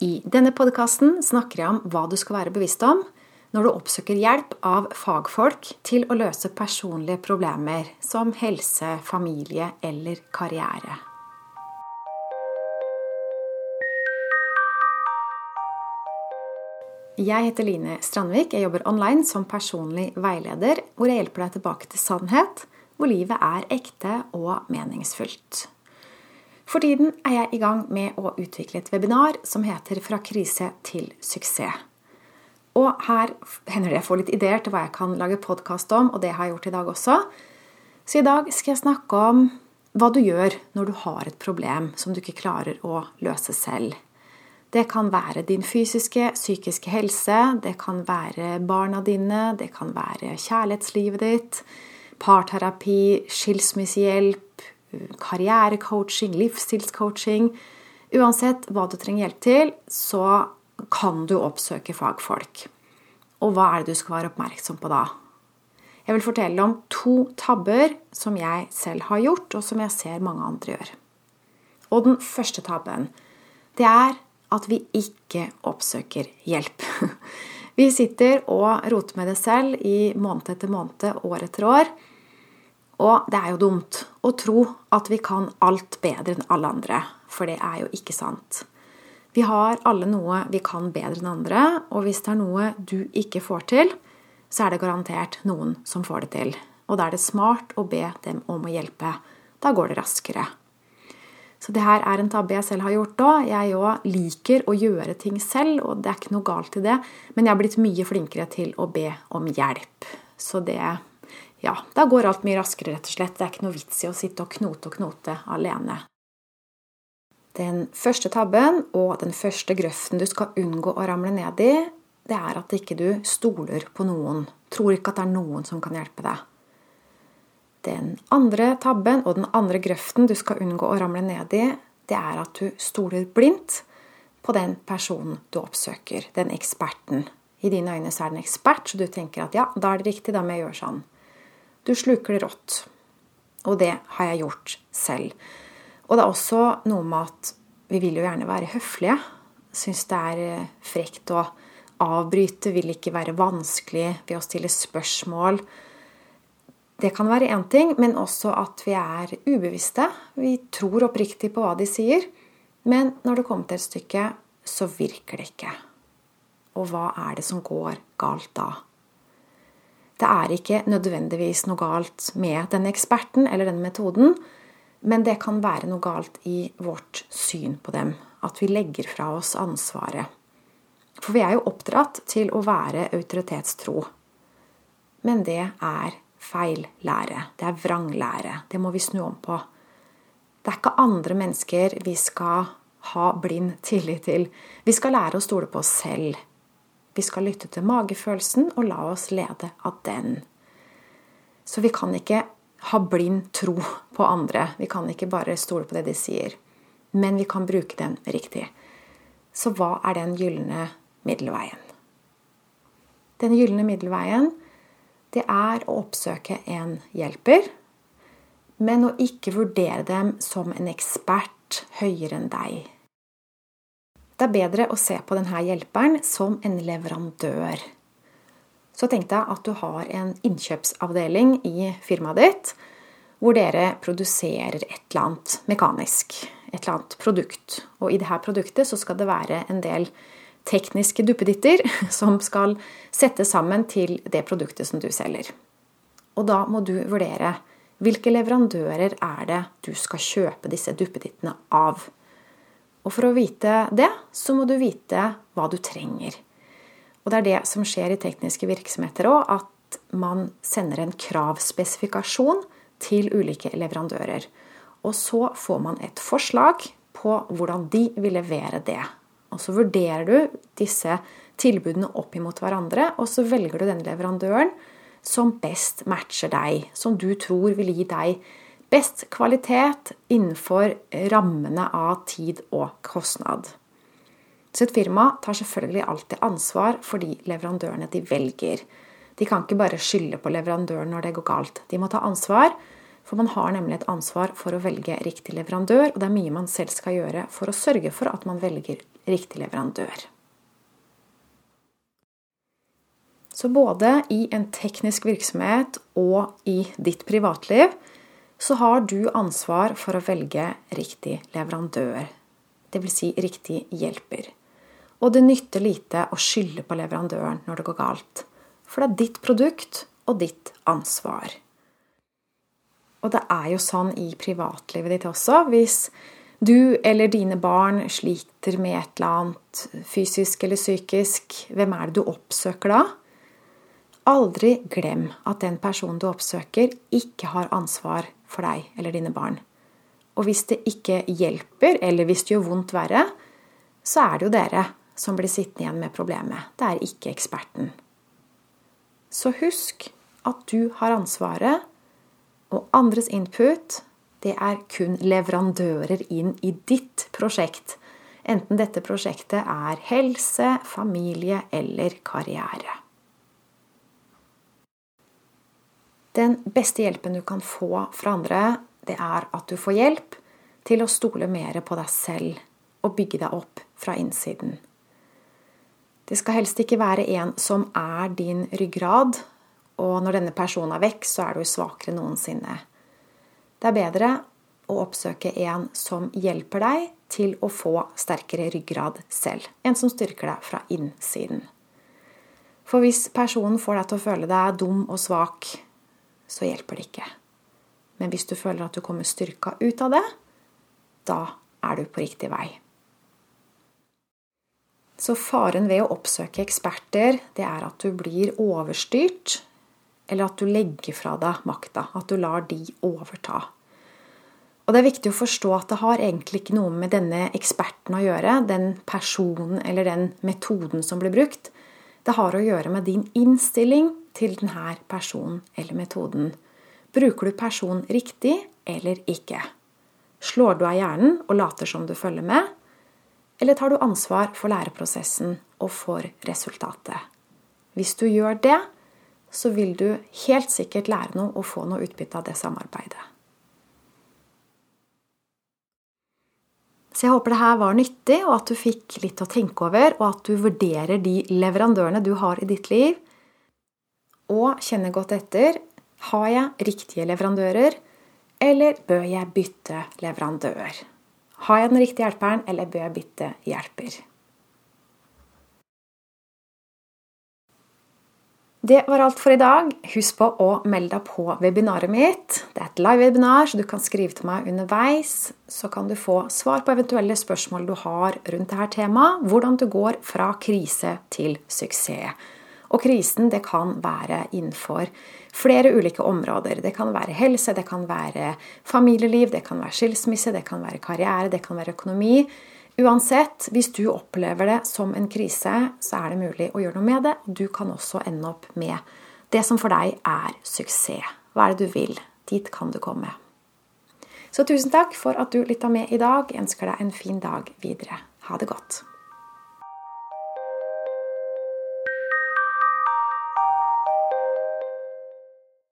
I denne podkasten snakker jeg om hva du skal være bevisst om når du oppsøker hjelp av fagfolk til å løse personlige problemer som helse, familie eller karriere. Jeg heter Line Strandvik. Jeg jobber online som personlig veileder, hvor jeg hjelper deg tilbake til sannhet, hvor livet er ekte og meningsfullt. For tiden er jeg i gang med å utvikle et webinar som heter 'Fra krise til suksess'. Og her hender det jeg får litt ideer til hva jeg kan lage podkast om, og det har jeg gjort i dag også. Så i dag skal jeg snakke om hva du gjør når du har et problem som du ikke klarer å løse selv. Det kan være din fysiske, psykiske helse, det kan være barna dine, det kan være kjærlighetslivet ditt, parterapi, skilsmissehjelp, karrierecoaching, livsstilscoaching Uansett hva du trenger hjelp til, så kan du oppsøke fagfolk. Og hva er det du skal være oppmerksom på da? Jeg vil fortelle om to tabber som jeg selv har gjort, og som jeg ser mange andre gjør. Og den første tabben, det er at vi ikke oppsøker hjelp. Vi sitter og roter med det selv i måned etter måned, år etter år. Og det er jo dumt å tro at vi kan alt bedre enn alle andre, for det er jo ikke sant. Vi har alle noe vi kan bedre enn andre, og hvis det er noe du ikke får til, så er det garantert noen som får det til. Og da er det smart å be dem om å hjelpe. Da går det raskere. Så det her er en tabbe jeg selv har gjort òg. Jeg òg liker å gjøre ting selv, og det er ikke noe galt i det, men jeg har blitt mye flinkere til å be om hjelp. Så det ja, da går alt mye raskere, rett og slett. Det er ikke noe vits i å sitte og knote og knote alene. Den første tabben og den første grøften du skal unngå å ramle ned i, det er at ikke du stoler på noen, tror ikke at det er noen som kan hjelpe deg. Den andre tabben og den andre grøften du skal unngå å ramle ned i, det er at du stoler blindt på den personen du oppsøker, den eksperten. I dine øyne så er det en ekspert, så du tenker at ja, da er det riktig, da må jeg gjøre sånn. Du sluker det rått. Og det har jeg gjort selv. Og det er også noe med at vi vil jo gjerne være høflige. Syns det er eh, frekt å avbryte, vil ikke være vanskelig ved å stille spørsmål. Det kan være én ting, men også at vi er ubevisste. Vi tror oppriktig på hva de sier, men når det kommer til et stykke, så virker det ikke. Og hva er det som går galt da? Det er ikke nødvendigvis noe galt med denne eksperten eller denne metoden, men det kan være noe galt i vårt syn på dem. At vi legger fra oss ansvaret. For vi er jo oppdratt til å være autoritetstro. Men det er feil lære. Det er vranglære. Det må vi snu om på. Det er ikke andre mennesker vi skal ha blind tillit til. Vi skal lære å stole på oss selv. Vi skal lytte til magefølelsen og la oss lede av den. Så vi kan ikke ha blind tro på andre. Vi kan ikke bare stole på det de sier. Men vi kan bruke den riktig. Så hva er den gylne middelveien? Den gylne middelveien, det er å oppsøke en hjelper, men å ikke vurdere dem som en ekspert høyere enn deg. Det er bedre å se på denne hjelperen som en leverandør. Så tenk deg at du har en innkjøpsavdeling i firmaet ditt hvor dere produserer et eller annet mekanisk. Et eller annet produkt. Og i dette produktet så skal det være en del tekniske duppeditter som skal settes sammen til det produktet som du selger. Og da må du vurdere hvilke leverandører er det du skal kjøpe disse duppedittene av. Og for å vite det, så må du vite hva du trenger. Og det er det som skjer i tekniske virksomheter òg, at man sender en kravspesifikasjon til ulike leverandører. Og så får man et forslag på hvordan de vil levere det. Og så vurderer du disse tilbudene opp imot hverandre, og så velger du den leverandøren som best matcher deg, som du tror vil gi deg Best kvalitet innenfor rammene av tid og kostnad. Så et firma tar selvfølgelig alltid ansvar for de leverandørene de velger. De kan ikke bare skylde på leverandøren når det går galt. De må ta ansvar For man har nemlig et ansvar for å velge riktig leverandør, og det er mye man selv skal gjøre for å sørge for at man velger riktig leverandør. Så både i en teknisk virksomhet og i ditt privatliv så har du ansvar for å velge riktig leverandør, dvs. Si riktig hjelper. Og det nytter lite å skylde på leverandøren når det går galt, for det er ditt produkt og ditt ansvar. Og det er jo sånn i privatlivet ditt også. Hvis du eller dine barn sliter med et eller annet fysisk eller psykisk, hvem er det du oppsøker da? Aldri glem at den personen du oppsøker, ikke har ansvar for deg eller dine barn. Og hvis det ikke hjelper, eller hvis det gjør vondt verre, så er det jo dere som blir sittende igjen med problemet. Det er ikke eksperten. Så husk at du har ansvaret og andres input, det er kun leverandører inn i ditt prosjekt. Enten dette prosjektet er helse, familie eller karriere. Den beste hjelpen du kan få fra andre, det er at du får hjelp til å stole mer på deg selv og bygge deg opp fra innsiden. Det skal helst ikke være en som er din ryggrad, og når denne personen er vekk, så er du svakere noensinne. Det er bedre å oppsøke en som hjelper deg til å få sterkere ryggrad selv. En som styrker deg fra innsiden. For hvis personen får deg til å føle deg dum og svak, så hjelper det ikke. Men hvis du føler at du kommer styrka ut av det, da er du på riktig vei. Så faren ved å oppsøke eksperter, det er at du blir overstyrt eller at du legger fra deg makta. At du lar de overta. Og Det er viktig å forstå at det har egentlig ikke noe med denne eksperten å gjøre, den personen eller den metoden som blir brukt. Det har å gjøre med din innstilling til denne personen eller metoden. Bruker du personen riktig eller ikke? Slår du av hjernen og later som du følger med? Eller tar du ansvar for læreprosessen og for resultatet? Hvis du gjør det, så vil du helt sikkert lære noe og få noe utbytte av det samarbeidet. Så jeg håper det her var nyttig, og at du fikk litt å tenke over, og at du vurderer de leverandørene du har i ditt liv, og kjenner godt etter har jeg riktige leverandører, eller bør jeg bytte leverandør? Har jeg den riktige hjelperen, eller bør jeg bytte hjelper? Det var alt for i dag. Husk på å melde deg på webinaret mitt. Det er et live-webinar, så du kan skrive til meg underveis. Så kan du få svar på eventuelle spørsmål du har rundt dette temaet. Hvordan du går fra krise til suksess. Og krisen det kan være innenfor flere ulike områder. Det kan være helse, det kan være familieliv, det kan være skilsmisse, det kan være karriere, det kan være økonomi. Uansett, hvis du opplever det som en krise, så er det mulig å gjøre noe med det. Du kan også ende opp med det som for deg er suksess. Hva er det du vil? Dit kan du komme. Så tusen takk for at du lytta med i dag. Jeg ønsker deg en fin dag videre. Ha det godt.